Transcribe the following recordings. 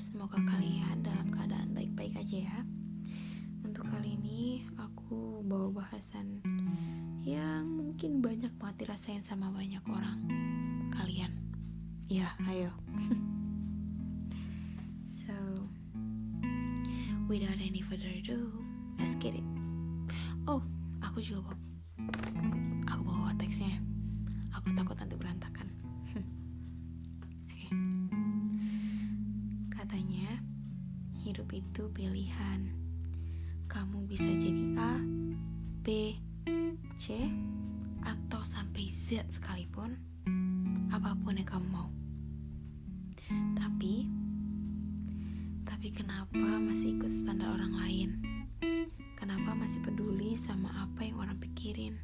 semoga kalian dalam keadaan baik-baik aja ya. Untuk kali ini aku bawa bahasan yang mungkin banyak banget dirasain sama banyak orang. Kalian. Ya, ayo. so, without any further ado, let's get it. Oh, aku juga bawa aku bawa teksnya. Itu pilihan. Kamu bisa jadi A, B, C, atau sampai Z sekalipun, apa pun yang kamu mau. Tapi, tapi kenapa masih ikut standar orang lain? Kenapa masih peduli sama apa yang orang pikirin?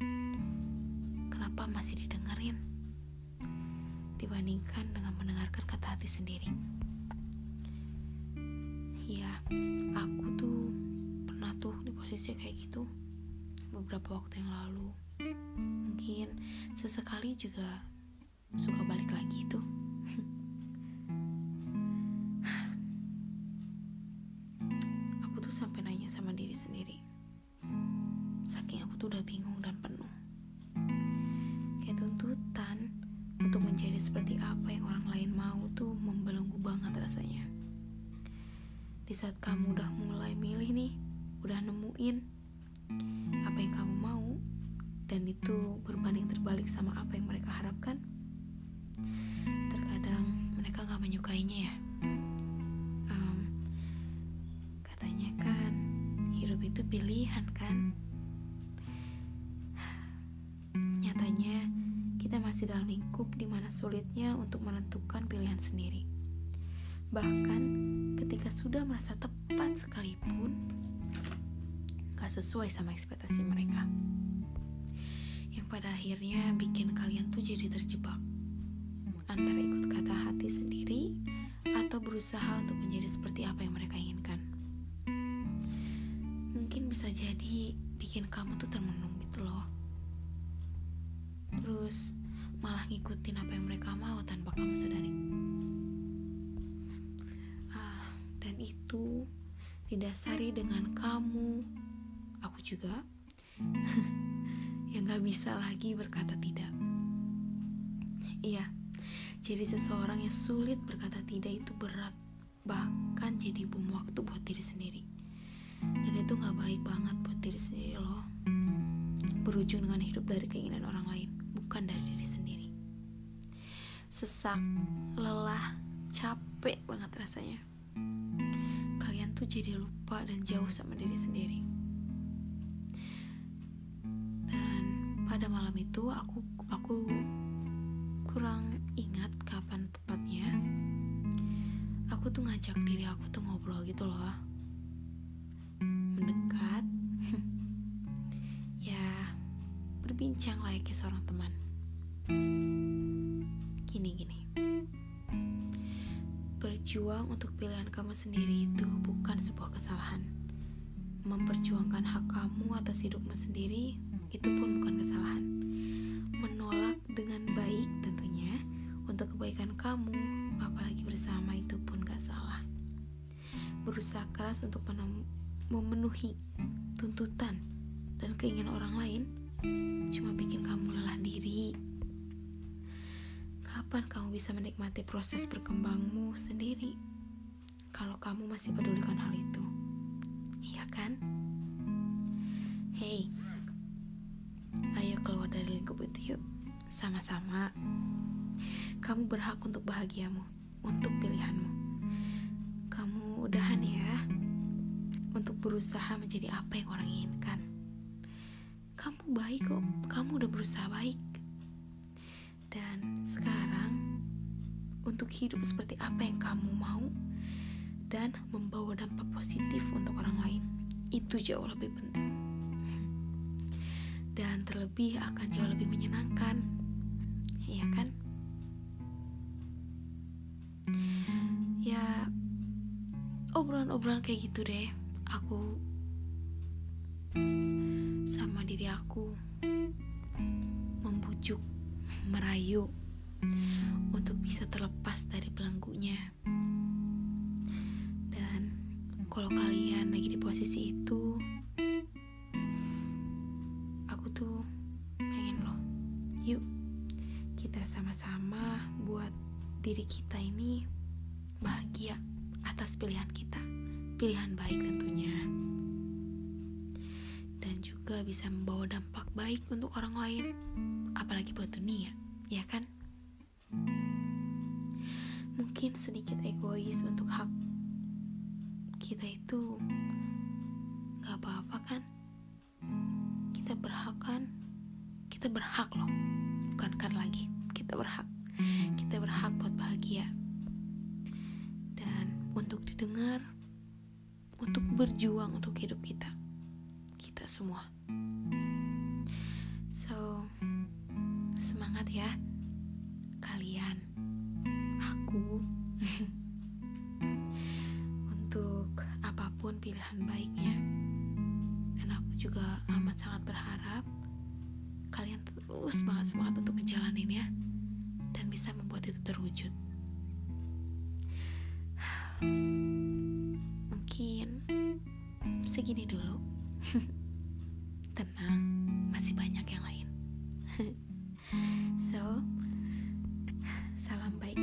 Kenapa masih didengerin? Dibandingkan dengan mendengarkan kata hati sendiri. Iya, aku tuh pernah tuh di posisi kayak gitu beberapa waktu yang lalu. Mungkin sesekali juga suka balik lagi itu. aku tuh sampai nanya sama diri sendiri. Saking aku tuh udah bingung dan penuh. Kayak tuntutan untuk menjadi seperti apa yang orang lain mau tuh Di saat kamu udah mulai milih nih, udah nemuin apa yang kamu mau, dan itu berbanding terbalik sama apa yang mereka harapkan, terkadang mereka gak menyukainya ya. Em, katanya kan, hidup itu pilihan kan. Nyatanya, kita masih dalam lingkup di mana sulitnya untuk menentukan pilihan sendiri. Bahkan ketika sudah merasa tepat sekalipun, gak sesuai sama ekspektasi mereka. Yang pada akhirnya bikin kalian tuh jadi terjebak. Antara ikut kata hati sendiri atau berusaha untuk menjadi seperti apa yang mereka inginkan. Mungkin bisa jadi bikin kamu tuh termenung gitu loh. Terus malah ngikutin apa yang mereka mau tanpa kamu sadari. Itu didasari dengan kamu, aku juga, yang gak bisa lagi berkata tidak. Iya, jadi seseorang yang sulit berkata tidak itu berat, bahkan jadi bom waktu buat diri sendiri. Dan itu gak baik banget buat diri sendiri loh. Berujung dengan hidup dari keinginan orang lain, bukan dari diri sendiri. Sesak, lelah, capek banget rasanya. Tuh jadi lupa dan jauh sama diri sendiri. Dan pada malam itu aku aku kurang ingat kapan tepatnya. Aku tuh ngajak diri aku tuh ngobrol gitu loh. Mendekat. ya, berbincang layaknya seorang teman. Gini-gini. Berjuang untuk pilihan kamu sendiri itu bukan sebuah kesalahan. Memperjuangkan hak kamu atas hidupmu sendiri itu pun bukan kesalahan. Menolak dengan baik tentunya untuk kebaikan kamu, apalagi bersama itu pun gak salah. Berusaha keras untuk memenuhi tuntutan dan keinginan orang lain cuma bikin kamu lelah diri. Kapan kamu bisa menikmati proses berkembangmu sendiri? Kalau kamu masih pedulikan hal itu, iya kan? Hey, ayo keluar dari lingkup itu yuk, sama-sama. Kamu berhak untuk bahagiamu, untuk pilihanmu. Kamu udahan ya, untuk berusaha menjadi apa yang orang inginkan. Kamu baik kok, kamu udah berusaha baik. Dan sekarang, untuk hidup seperti apa yang kamu mau dan membawa dampak positif untuk orang lain, itu jauh lebih penting. Dan terlebih akan jauh lebih menyenangkan. Iya kan? Ya, obrolan-obrolan kayak gitu deh. Aku sama diri aku membujuk, merayu untuk bisa terlepas dari belenggunya. kalau kalian lagi di posisi itu aku tuh pengen loh yuk kita sama-sama buat diri kita ini bahagia atas pilihan kita pilihan baik tentunya dan juga bisa membawa dampak baik untuk orang lain apalagi buat dunia ya kan mungkin sedikit egois untuk hak kita itu gak apa-apa kan? Kita berhak kan? Kita berhak loh. Bukan kan lagi. Kita berhak. Kita berhak buat bahagia. Dan untuk didengar untuk berjuang untuk hidup kita. Kita semua. So semangat ya terus banget semangat untuk ngejalanin ya dan bisa membuat itu terwujud. Mungkin segini dulu. Tenang, masih banyak yang lain. so, salam baik